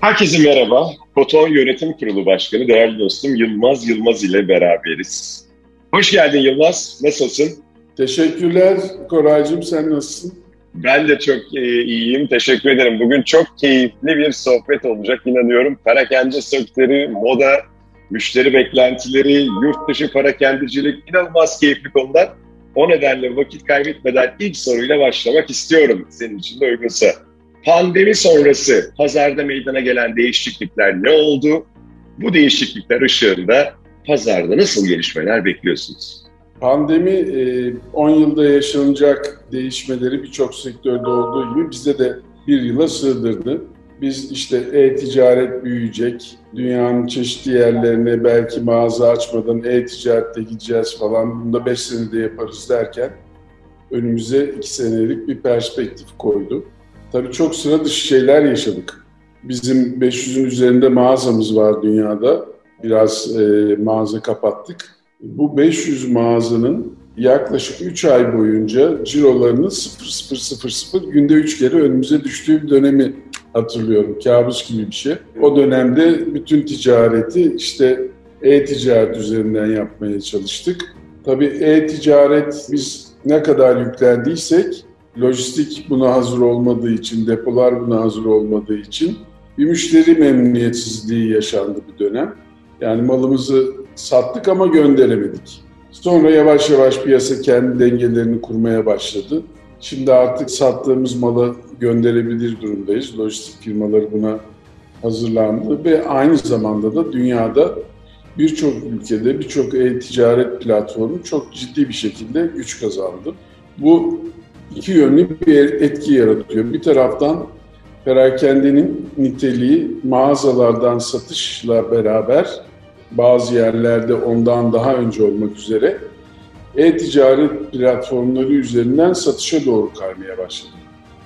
Herkese merhaba. Koton Yönetim Kurulu Başkanı değerli dostum Yılmaz Yılmaz ile beraberiz. Hoş geldin Yılmaz. Nasılsın? Teşekkürler Koraycığım. Sen nasılsın? Ben de çok e, iyiyim. Teşekkür ederim. Bugün çok keyifli bir sohbet olacak inanıyorum. Perakende sektörü, moda, müşteri beklentileri, yurt dışı parakendicilik inanılmaz keyifli konular. O nedenle vakit kaybetmeden ilk soruyla başlamak istiyorum senin için de uygunsa. Pandemi sonrası pazarda meydana gelen değişiklikler ne oldu? Bu değişiklikler ışığında pazarda nasıl gelişmeler bekliyorsunuz? Pandemi 10 e, yılda yaşanacak değişmeleri birçok sektörde olduğu gibi bizde de bir yıla sığdırdı. Biz işte e-ticaret büyüyecek, dünyanın çeşitli yerlerine belki mağaza açmadan e-ticarette gideceğiz falan, bunu da 5 senede yaparız derken önümüze 2 senelik bir perspektif koydu. Tabii çok sıra dışı şeyler yaşadık. Bizim 500'ün üzerinde mağazamız var dünyada. Biraz e, mağaza kapattık. Bu 500 mağazanın yaklaşık 3 ay boyunca cirolarının 0-0-0-0 günde 3 kere önümüze düştüğü bir dönemi hatırlıyorum. Kabus gibi bir şey. O dönemde bütün ticareti işte e-ticaret üzerinden yapmaya çalıştık. Tabii e-ticaret biz ne kadar yüklendiysek lojistik buna hazır olmadığı için, depolar buna hazır olmadığı için bir müşteri memnuniyetsizliği yaşandı bir dönem. Yani malımızı sattık ama gönderemedik. Sonra yavaş yavaş piyasa kendi dengelerini kurmaya başladı. Şimdi artık sattığımız malı gönderebilir durumdayız. Lojistik firmaları buna hazırlandı ve aynı zamanda da dünyada birçok ülkede birçok e-ticaret platformu çok ciddi bir şekilde güç kazandı. Bu iki yönlü bir etki yaratıyor. Bir taraftan perakendenin niteliği mağazalardan satışla beraber bazı yerlerde ondan daha önce olmak üzere e-ticaret platformları üzerinden satışa doğru kaymaya başladı.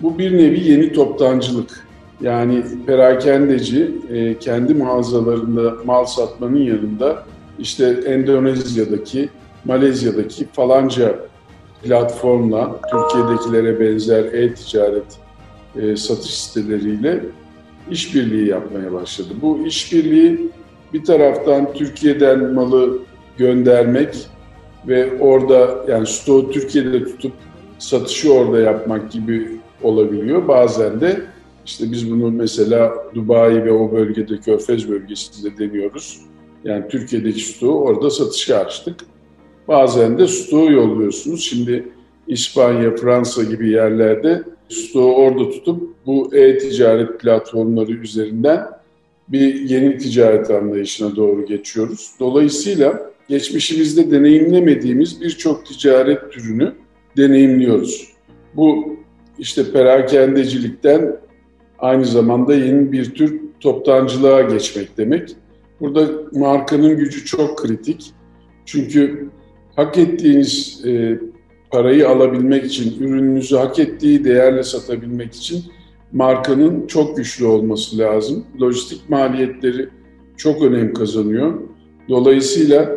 Bu bir nevi yeni toptancılık. Yani perakendeci e, kendi mağazalarında mal satmanın yanında işte Endonezya'daki, Malezya'daki falanca platformla Türkiye'dekilere benzer e-ticaret e, satış siteleriyle işbirliği yapmaya başladı. Bu işbirliği bir taraftan Türkiye'den malı göndermek ve orada yani stoğu Türkiye'de tutup satışı orada yapmak gibi olabiliyor. Bazen de işte biz bunu mesela Dubai ve o bölgede Körfez bölgesinde deniyoruz. Yani Türkiye'deki stoğu orada satışa açtık. Bazen de stoğu yolluyorsunuz. Şimdi İspanya, Fransa gibi yerlerde stoğu orada tutup bu e-ticaret platformları üzerinden bir yeni ticaret anlayışına doğru geçiyoruz. Dolayısıyla geçmişimizde deneyimlemediğimiz birçok ticaret türünü deneyimliyoruz. Bu işte perakendecilikten aynı zamanda yeni bir tür toptancılığa geçmek demek. Burada markanın gücü çok kritik. Çünkü hak ettiğiniz e, parayı alabilmek için, ürününüzü hak ettiği değerle satabilmek için markanın çok güçlü olması lazım. Lojistik maliyetleri çok önem kazanıyor. Dolayısıyla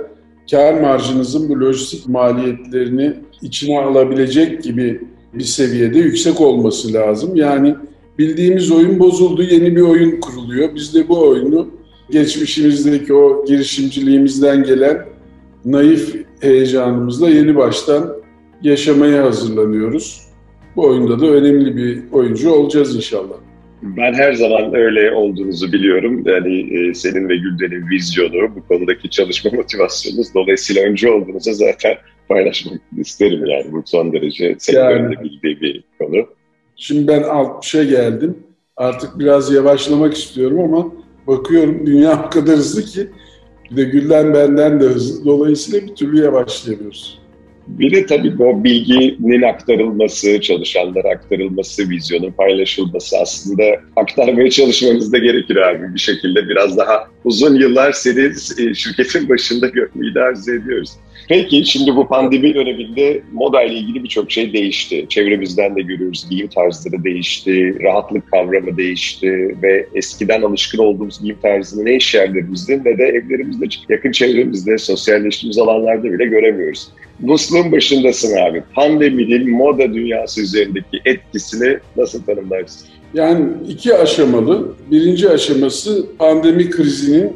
kar marjınızın bu lojistik maliyetlerini içine alabilecek gibi bir seviyede yüksek olması lazım. Yani bildiğimiz oyun bozuldu, yeni bir oyun kuruluyor. Biz de bu oyunu geçmişimizdeki o girişimciliğimizden gelen naif heyecanımızla yeni baştan yaşamaya hazırlanıyoruz. Bu oyunda da önemli bir oyuncu olacağız inşallah. Ben her zaman öyle olduğunuzu biliyorum. Yani e, senin ve Gülden'in vizyonu, bu konudaki çalışma motivasyonunuz dolayısıyla önce olduğunuzu zaten paylaşmak isterim yani. Bu son derece sektörün de bildiği bir konu. Şimdi ben 60'a geldim. Artık biraz yavaşlamak istiyorum ama bakıyorum dünya o kadar hızlı ki bir de Gülden benden de hızlı. Dolayısıyla bir türlü yavaşlayamıyoruz. Bir de tabii bu bilginin aktarılması, çalışanlara aktarılması, vizyonun paylaşılması aslında aktarmaya çalışmanız da gerekir abi bir şekilde. Biraz daha uzun yıllar seni e, şirketin başında görmeyi de arzu ediyoruz. Peki şimdi bu pandemi döneminde moda ile ilgili birçok şey değişti. Çevremizden de görüyoruz. Giyim tarzları değişti, rahatlık kavramı değişti ve eskiden alışkın olduğumuz giyim tarzını ne iş yerlerimizde ne de evlerimizde, yakın çevremizde, sosyalleştiğimiz alanlarda bile göremiyoruz. Musluğun başındasın abi. Pandeminin moda dünyası üzerindeki etkisini nasıl tanımlarsın? Yani iki aşamalı. Birinci aşaması pandemi krizinin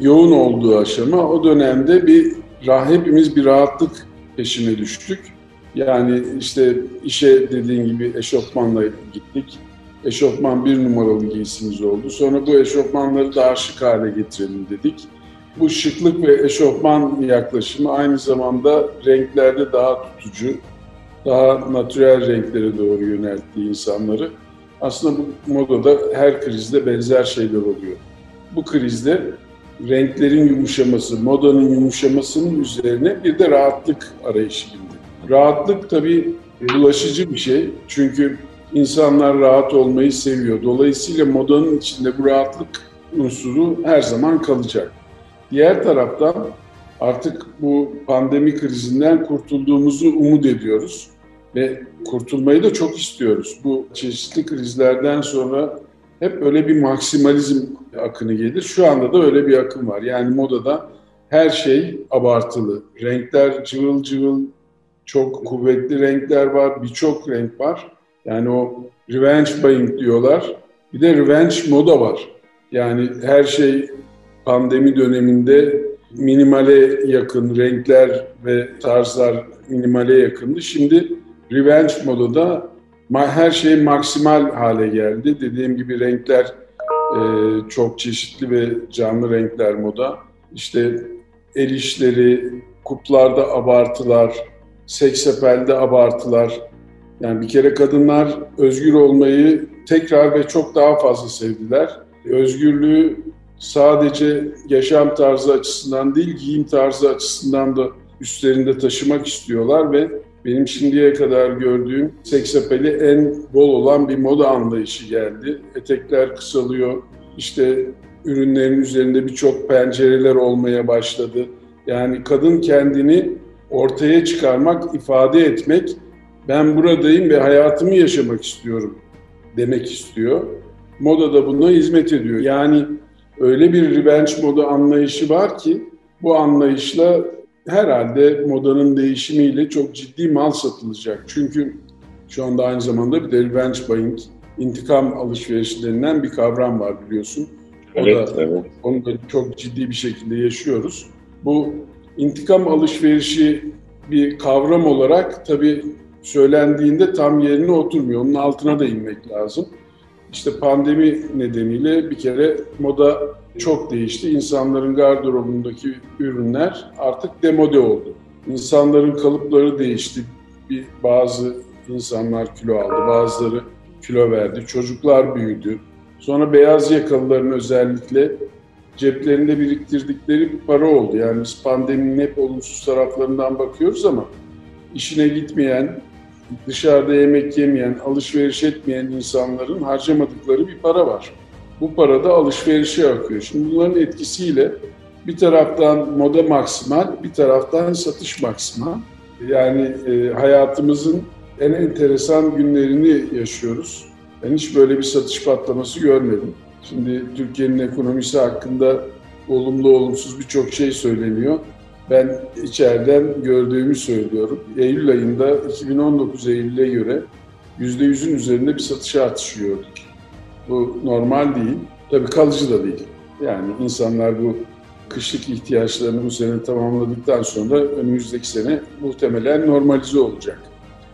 yoğun olduğu aşama. O dönemde bir hepimiz bir rahatlık peşine düştük. Yani işte işe dediğin gibi eşofmanla gittik. Eşofman bir numaralı giysimiz oldu. Sonra bu eşofmanları daha şık hale getirelim dedik. Bu şıklık ve eşofman yaklaşımı aynı zamanda renklerde daha tutucu, daha natürel renklere doğru yöneltti insanları. Aslında bu modada her krizde benzer şeyler oluyor. Bu krizde renklerin yumuşaması, modanın yumuşamasının üzerine bir de rahatlık arayışı bindi. Rahatlık tabii bulaşıcı bir şey. Çünkü insanlar rahat olmayı seviyor. Dolayısıyla modanın içinde bu rahatlık unsuru her zaman kalacak. Diğer taraftan artık bu pandemi krizinden kurtulduğumuzu umut ediyoruz ve kurtulmayı da çok istiyoruz. Bu çeşitli krizlerden sonra hep öyle bir maksimalizm akını gelir. Şu anda da öyle bir akım var. Yani modada her şey abartılı. Renkler cıvıl cıvıl, çok kuvvetli renkler var, birçok renk var. Yani o revenge buying diyorlar. Bir de revenge moda var. Yani her şey pandemi döneminde minimale yakın renkler ve tarzlar minimale yakındı. Şimdi revenge modada her şey maksimal hale geldi. Dediğim gibi renkler e, çok çeşitli ve canlı renkler moda. İşte el işleri, kuplarda abartılar, seksapelde abartılar. Yani bir kere kadınlar özgür olmayı tekrar ve çok daha fazla sevdiler. Özgürlüğü sadece yaşam tarzı açısından değil, giyim tarzı açısından da üstlerinde taşımak istiyorlar ve benim şimdiye kadar gördüğüm seksapeli en bol olan bir moda anlayışı geldi. Etekler kısalıyor, işte ürünlerin üzerinde birçok pencereler olmaya başladı. Yani kadın kendini ortaya çıkarmak, ifade etmek, ben buradayım ve hayatımı yaşamak istiyorum demek istiyor. Moda da buna hizmet ediyor. Yani öyle bir revenge moda anlayışı var ki bu anlayışla herhalde modanın değişimiyle çok ciddi mal satılacak. Çünkü şu anda aynı zamanda bir de revenge buying, intikam alışverişi denilen bir kavram var biliyorsun. O evet, da, evet. Onu da çok ciddi bir şekilde yaşıyoruz. Bu intikam alışverişi bir kavram olarak tabii söylendiğinde tam yerine oturmuyor. Onun altına da inmek lazım. İşte pandemi nedeniyle bir kere moda çok değişti. İnsanların gardırobundaki ürünler artık demode oldu. İnsanların kalıpları değişti. Bir, bazı insanlar kilo aldı, bazıları kilo verdi. Çocuklar büyüdü. Sonra beyaz yakalıların özellikle ceplerinde biriktirdikleri bir para oldu. Yani biz pandeminin hep olumsuz taraflarından bakıyoruz ama işine gitmeyen, dışarıda yemek yemeyen, alışveriş etmeyen insanların harcamadıkları bir para var. Bu para da alışverişe akıyor. Şimdi bunların etkisiyle bir taraftan moda maksimal, bir taraftan satış maksimal. Yani e, hayatımızın en enteresan günlerini yaşıyoruz. Ben hiç böyle bir satış patlaması görmedim. Şimdi Türkiye'nin ekonomisi hakkında olumlu olumsuz birçok şey söyleniyor. Ben içeriden gördüğümü söylüyorum. Eylül ayında 2019 Eylül'e göre %100'ün üzerinde bir satış artışı gördük. Bu normal değil. Tabii kalıcı da değil. Yani insanlar bu kışlık ihtiyaçlarını bu sene tamamladıktan sonra önümüzdeki sene muhtemelen normalize olacak.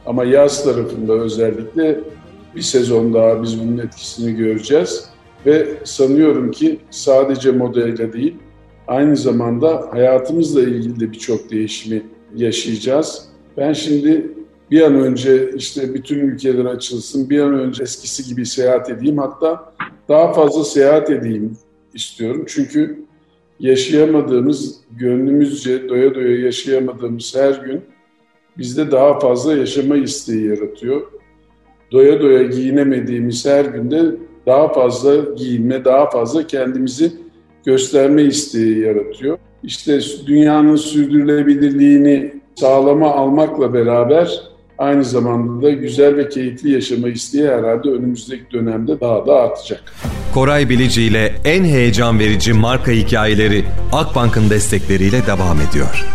Ama yaz tarafında özellikle bir sezon daha biz bunun etkisini göreceğiz. Ve sanıyorum ki sadece modayla değil, aynı zamanda hayatımızla ilgili de birçok değişimi yaşayacağız. Ben şimdi bir an önce işte bütün ülkeler açılsın, bir an önce eskisi gibi seyahat edeyim. Hatta daha fazla seyahat edeyim istiyorum. Çünkü yaşayamadığımız, gönlümüzce doya doya yaşayamadığımız her gün bizde daha fazla yaşama isteği yaratıyor. Doya doya giyinemediğimiz her günde daha fazla giyinme, daha fazla kendimizi gösterme isteği yaratıyor. İşte dünyanın sürdürülebilirliğini sağlama almakla beraber aynı zamanda da güzel ve keyifli yaşama isteği herhalde önümüzdeki dönemde daha da artacak. Koray Bilici ile en heyecan verici marka hikayeleri Akbank'ın destekleriyle devam ediyor.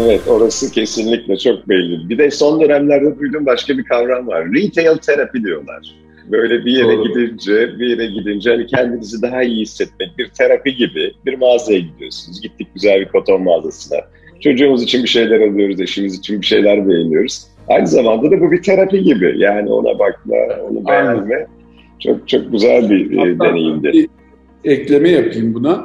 Evet orası kesinlikle çok belli. Bir de son dönemlerde duyduğum başka bir kavram var. Retail terapi diyorlar. Böyle bir yere Doğru. gidince, bir yere gidince hani kendinizi daha iyi hissetmek, bir terapi gibi bir mağazaya gidiyorsunuz. Gittik güzel bir koton mağazasına. Çocuğumuz için bir şeyler alıyoruz, eşimiz için bir şeyler beğeniyoruz. Aynı zamanda da bu bir terapi gibi. Yani ona bakma, onu beğenme. Aynen. Çok çok güzel bir e, Hatta deneyimdi. Bir ekleme yapayım buna.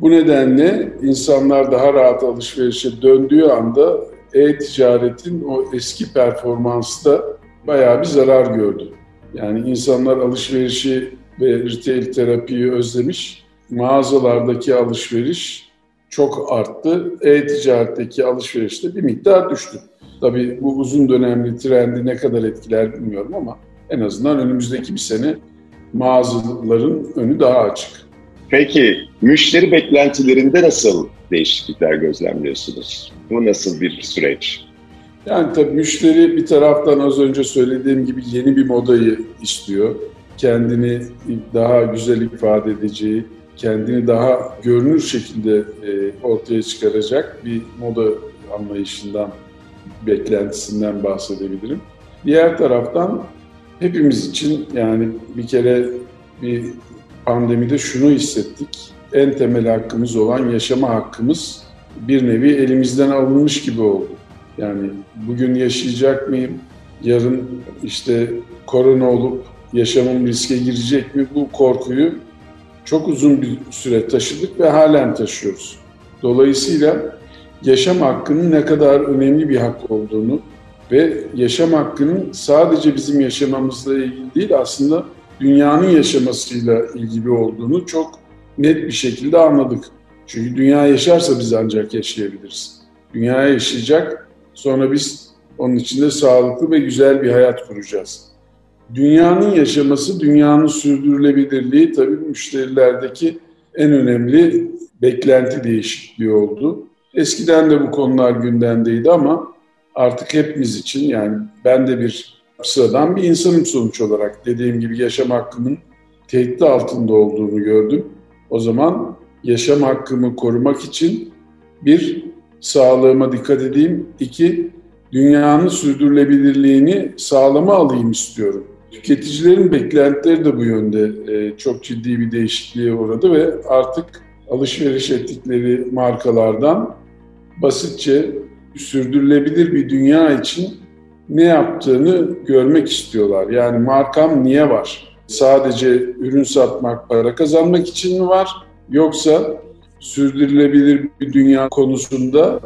Bu nedenle insanlar daha rahat alışverişe döndüğü anda e-ticaretin o eski performansı da bayağı bir zarar gördü. Yani insanlar alışverişi ve retail terapiyi özlemiş. Mağazalardaki alışveriş çok arttı. E-ticaretteki alışveriş de bir miktar düştü. Tabii bu uzun dönemli trendi ne kadar etkiler bilmiyorum ama en azından önümüzdeki bir sene mağazaların önü daha açık. Peki müşteri beklentilerinde nasıl değişiklikler gözlemliyorsunuz? Bu nasıl bir süreç? Yani tabii müşteri bir taraftan az önce söylediğim gibi yeni bir modayı istiyor. Kendini daha güzel ifade edeceği, kendini daha görünür şekilde e, ortaya çıkaracak bir moda anlayışından, beklentisinden bahsedebilirim. Diğer taraftan hepimiz için yani bir kere bir pandemide şunu hissettik. En temel hakkımız olan yaşama hakkımız bir nevi elimizden alınmış gibi oldu. Yani bugün yaşayacak mıyım? Yarın işte korona olup yaşamım riske girecek mi? Bu korkuyu çok uzun bir süre taşıdık ve halen taşıyoruz. Dolayısıyla yaşam hakkının ne kadar önemli bir hak olduğunu ve yaşam hakkının sadece bizim yaşamamızla ilgili değil aslında dünyanın yaşamasıyla ilgili olduğunu çok net bir şekilde anladık. Çünkü dünya yaşarsa biz ancak yaşayabiliriz. Dünya yaşayacak, sonra biz onun içinde sağlıklı ve güzel bir hayat kuracağız. Dünyanın yaşaması, dünyanın sürdürülebilirliği tabii müşterilerdeki en önemli beklenti değişikliği oldu. Eskiden de bu konular gündemdeydi ama artık hepimiz için yani ben de bir sıradan bir insanım sonuç olarak dediğim gibi yaşam hakkımın tehdit altında olduğunu gördüm. O zaman yaşam hakkımı korumak için bir, sağlığıma dikkat edeyim. iki dünyanın sürdürülebilirliğini sağlama alayım istiyorum. Tüketicilerin beklentileri de bu yönde e, çok ciddi bir değişikliğe uğradı ve artık alışveriş ettikleri markalardan basitçe sürdürülebilir bir dünya için ne yaptığını görmek istiyorlar. Yani markam niye var? Sadece ürün satmak, para kazanmak için mi var? Yoksa sürdürülebilir bir dünya konusunda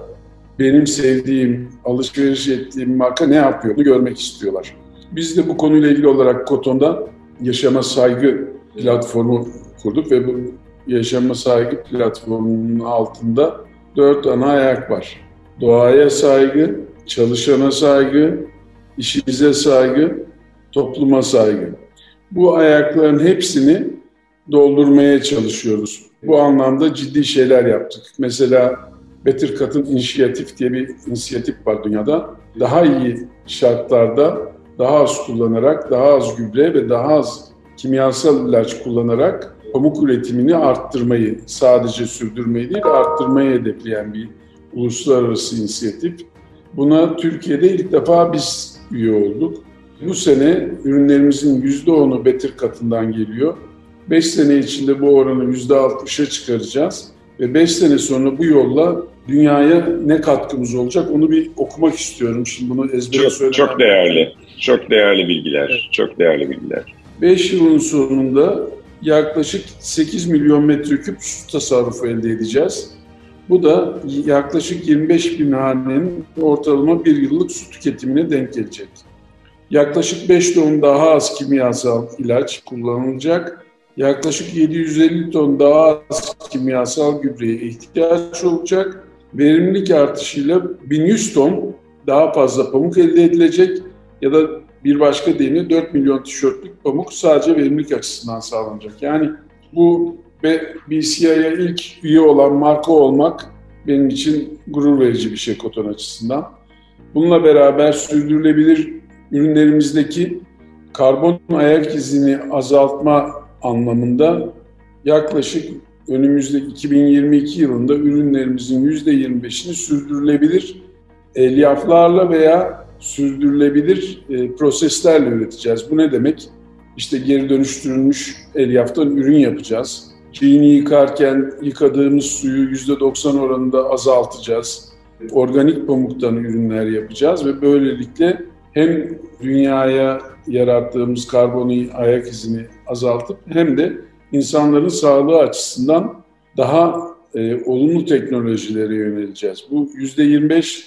benim sevdiğim, alışveriş ettiğim marka ne yapıyor? Görmek istiyorlar. Biz de bu konuyla ilgili olarak Koton'da yaşama saygı platformu kurduk ve bu yaşama saygı platformunun altında dört ana ayak var. Doğaya saygı, çalışana saygı, işimize saygı, topluma saygı. Bu ayakların hepsini doldurmaya çalışıyoruz. Bu anlamda ciddi şeyler yaptık. Mesela Better Cotton İnisiyatif diye bir inisiyatif var dünyada. Daha iyi şartlarda daha az kullanarak, daha az gübre ve daha az kimyasal ilaç kullanarak pamuk üretimini arttırmayı, sadece sürdürmeyi değil arttırmayı hedefleyen bir uluslararası inisiyatif. Buna Türkiye'de ilk defa biz üye olduk. Bu sene ürünlerimizin %10'u Better katından geliyor. 5 sene içinde bu oranı %60'a çıkaracağız. Ve 5 sene sonra bu yolla dünyaya ne katkımız olacak onu bir okumak istiyorum. Şimdi bunu ezbere çok, söylemem. Çok değerli, çok değerli bilgiler, evet. çok değerli bilgiler. 5 yılın sonunda yaklaşık 8 milyon metreküp su tasarrufu elde edeceğiz. Bu da yaklaşık 25 bin hanenin ortalama bir yıllık su tüketimine denk gelecek. Yaklaşık 5 ton daha az kimyasal ilaç kullanılacak. Yaklaşık 750 ton daha az kimyasal gübreye ihtiyaç olacak. Verimlilik artışıyla 1100 ton daha fazla pamuk elde edilecek ya da bir başka deyimle 4 milyon tişörtlük pamuk sadece verimlilik açısından sağlanacak. Yani bu ve BCI'ye ilk üye olan marka olmak benim için gurur verici bir şey Koton açısından. Bununla beraber sürdürülebilir ürünlerimizdeki karbon ayak izini azaltma anlamında yaklaşık önümüzdeki 2022 yılında ürünlerimizin %25'ini sürdürülebilir elyaflarla veya sürdürülebilir e, proseslerle üreteceğiz. Bu ne demek? işte geri dönüştürülmüş elyaftan ürün yapacağız. Giyini yıkarken yıkadığımız suyu %90 oranında azaltacağız. Organik pamuktan ürünler yapacağız ve böylelikle hem dünyaya yarattığımız karbonu ayak izini azaltıp hem de insanların sağlığı açısından daha e, olumlu teknolojilere yöneleceğiz. Bu %25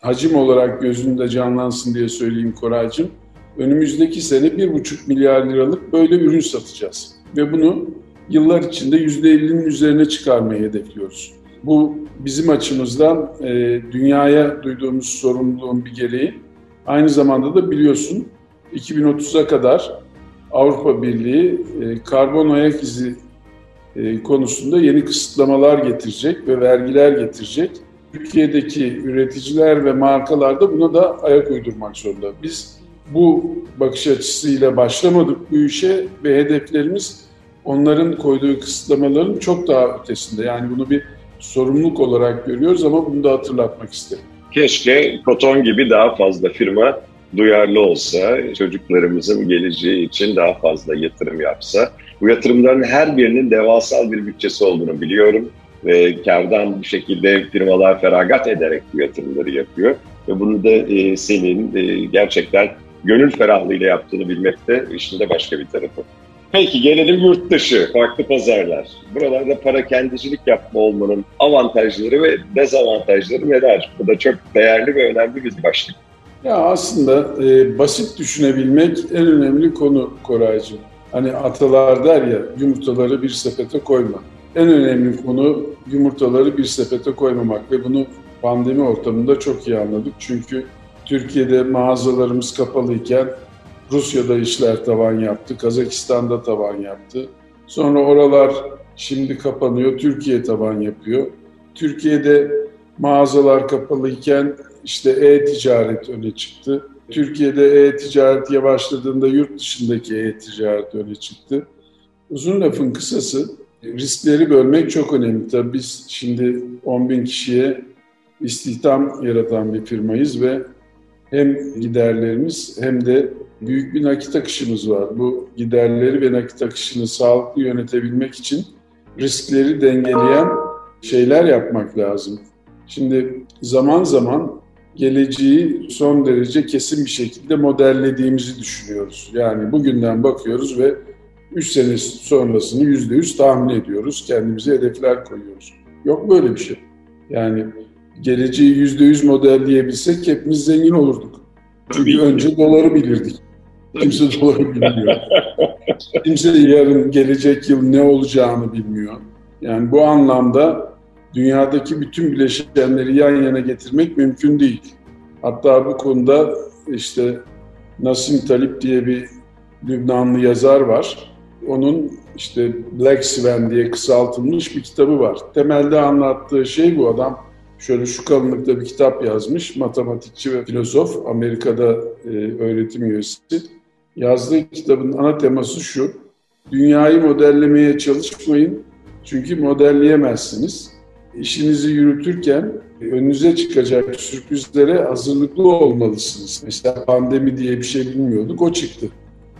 hacim olarak gözünde canlansın diye söyleyeyim Koraycığım. Önümüzdeki sene 1,5 milyar liralık böyle ürün satacağız. Ve bunu yıllar içinde %50'nin üzerine çıkarmayı hedefliyoruz. Bu bizim açımızdan e, dünyaya duyduğumuz sorumluluğun bir gereği. Aynı zamanda da biliyorsun 2030'a kadar Avrupa Birliği e, karbon ayak izi e, konusunda yeni kısıtlamalar getirecek ve vergiler getirecek. Türkiye'deki üreticiler ve markalar da buna da ayak uydurmak zorunda. Biz bu bakış açısıyla başlamadık bu işe ve hedeflerimiz onların koyduğu kısıtlamaların çok daha ötesinde. Yani bunu bir sorumluluk olarak görüyoruz ama bunu da hatırlatmak isterim. Keşke Koton gibi daha fazla firma duyarlı olsa, çocuklarımızın geleceği için daha fazla yatırım yapsa. Bu yatırımların her birinin devasal bir bütçesi olduğunu biliyorum ve kardan bir şekilde firmalar feragat ederek bu yatırımları yapıyor. Ve bunu da e, senin e, gerçekten gönül ferahlığıyla yaptığını bilmek de işin de başka bir tarafı. Peki gelelim yurt dışı, farklı pazarlar. Buralarda para kendicilik yapma olmanın avantajları ve dezavantajları neler? Bu da çok değerli ve önemli bir başlık. Ya aslında e, basit düşünebilmek en önemli konu Koraycığım. Hani atalar der ya yumurtaları bir sepete koyma. En önemli konu yumurtaları bir sepete koymamak ve bunu pandemi ortamında çok iyi anladık. Çünkü Türkiye'de mağazalarımız kapalıyken Rusya'da işler tavan yaptı, Kazakistan'da tavan yaptı. Sonra oralar şimdi kapanıyor, Türkiye tavan yapıyor. Türkiye'de mağazalar kapalıyken işte e-ticaret öne çıktı. Türkiye'de e-ticaret yavaşladığında yurt dışındaki e-ticaret öne çıktı. Uzun lafın kısası riskleri bölmek çok önemli. Tabii biz şimdi 10 bin kişiye istihdam yaratan bir firmayız ve hem giderlerimiz hem de büyük bir nakit akışımız var. Bu giderleri ve nakit akışını sağlıklı yönetebilmek için riskleri dengeleyen şeyler yapmak lazım. Şimdi zaman zaman geleceği son derece kesin bir şekilde modellediğimizi düşünüyoruz. Yani bugünden bakıyoruz ve 3 sene sonrasını %100 tahmin ediyoruz. Kendimize hedefler koyuyoruz. Yok böyle bir şey. Yani geleceği %100 modelleyebilsek hepimiz zengin olurduk. Çünkü önce doları bilirdik. Kimse doları bilmiyor. Kimse yarın gelecek yıl ne olacağını bilmiyor. Yani bu anlamda dünyadaki bütün bileşenleri yan yana getirmek mümkün değil. Hatta bu konuda işte Nasim Talip diye bir Lübnanlı yazar var. Onun işte Black Swan diye kısaltılmış bir kitabı var. Temelde anlattığı şey bu adam şöyle şu kalınlıkta bir kitap yazmış. Matematikçi ve filozof Amerika'da e, öğretim üyesi. Yazdığı kitabın ana teması şu. Dünyayı modellemeye çalışmayın. Çünkü modelleyemezsiniz işinizi yürütürken önünüze çıkacak sürprizlere hazırlıklı olmalısınız. Mesela pandemi diye bir şey bilmiyorduk, o çıktı.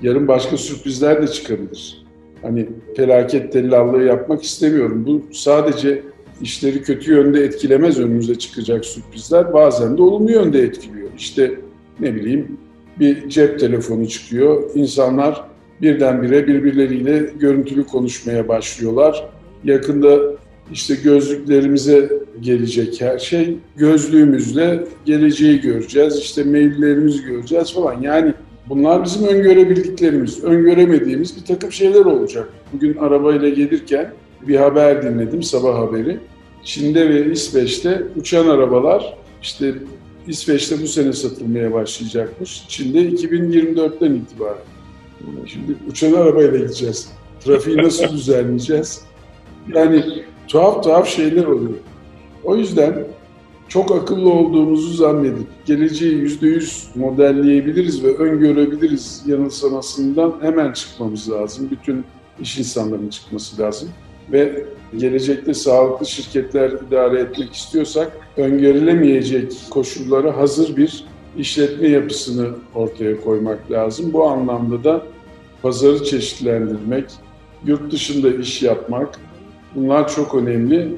Yarın başka sürprizler de çıkabilir. Hani felaket tellallığı yapmak istemiyorum. Bu sadece işleri kötü yönde etkilemez önümüze çıkacak sürprizler. Bazen de olumlu yönde etkiliyor. İşte ne bileyim bir cep telefonu çıkıyor. İnsanlar birdenbire birbirleriyle görüntülü konuşmaya başlıyorlar. Yakında işte gözlüklerimize gelecek her şey. Gözlüğümüzle geleceği göreceğiz. İşte maillerimizi göreceğiz falan. Yani bunlar bizim öngörebildiklerimiz. Öngöremediğimiz bir takım şeyler olacak. Bugün arabayla gelirken bir haber dinledim, sabah haberi. Çin'de ve İsveç'te uçan arabalar işte İsveç'te bu sene satılmaya başlayacakmış. Çin'de 2024'ten itibaren. Şimdi uçan arabayla gideceğiz. Trafiği nasıl düzenleyeceğiz? Yani tuhaf tuhaf şeyler oluyor. O yüzden çok akıllı olduğumuzu zannedip geleceği yüzde yüz modelleyebiliriz ve öngörebiliriz yanılsamasından hemen çıkmamız lazım. Bütün iş insanlarının çıkması lazım. Ve gelecekte sağlıklı şirketler idare etmek istiyorsak öngörülemeyecek koşullara hazır bir işletme yapısını ortaya koymak lazım. Bu anlamda da pazarı çeşitlendirmek, yurt dışında iş yapmak bunlar çok önemli.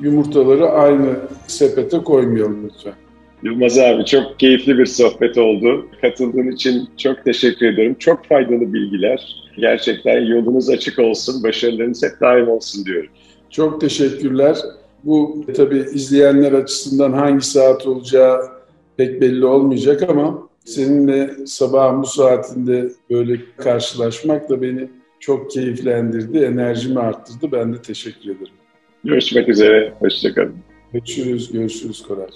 Yumurtaları aynı sepete koymayalım lütfen. Yılmaz abi çok keyifli bir sohbet oldu. Katıldığın için çok teşekkür ederim. Çok faydalı bilgiler. Gerçekten yolunuz açık olsun, başarılarınız hep daim olsun diyorum. Çok teşekkürler. Bu tabii izleyenler açısından hangi saat olacağı pek belli olmayacak ama seninle sabahın bu saatinde böyle karşılaşmak da beni çok keyiflendirdi, enerjimi arttırdı. Ben de teşekkür ederim. Görüşmek üzere, hoşçakalın. Görüşürüz, görüşürüz Koray.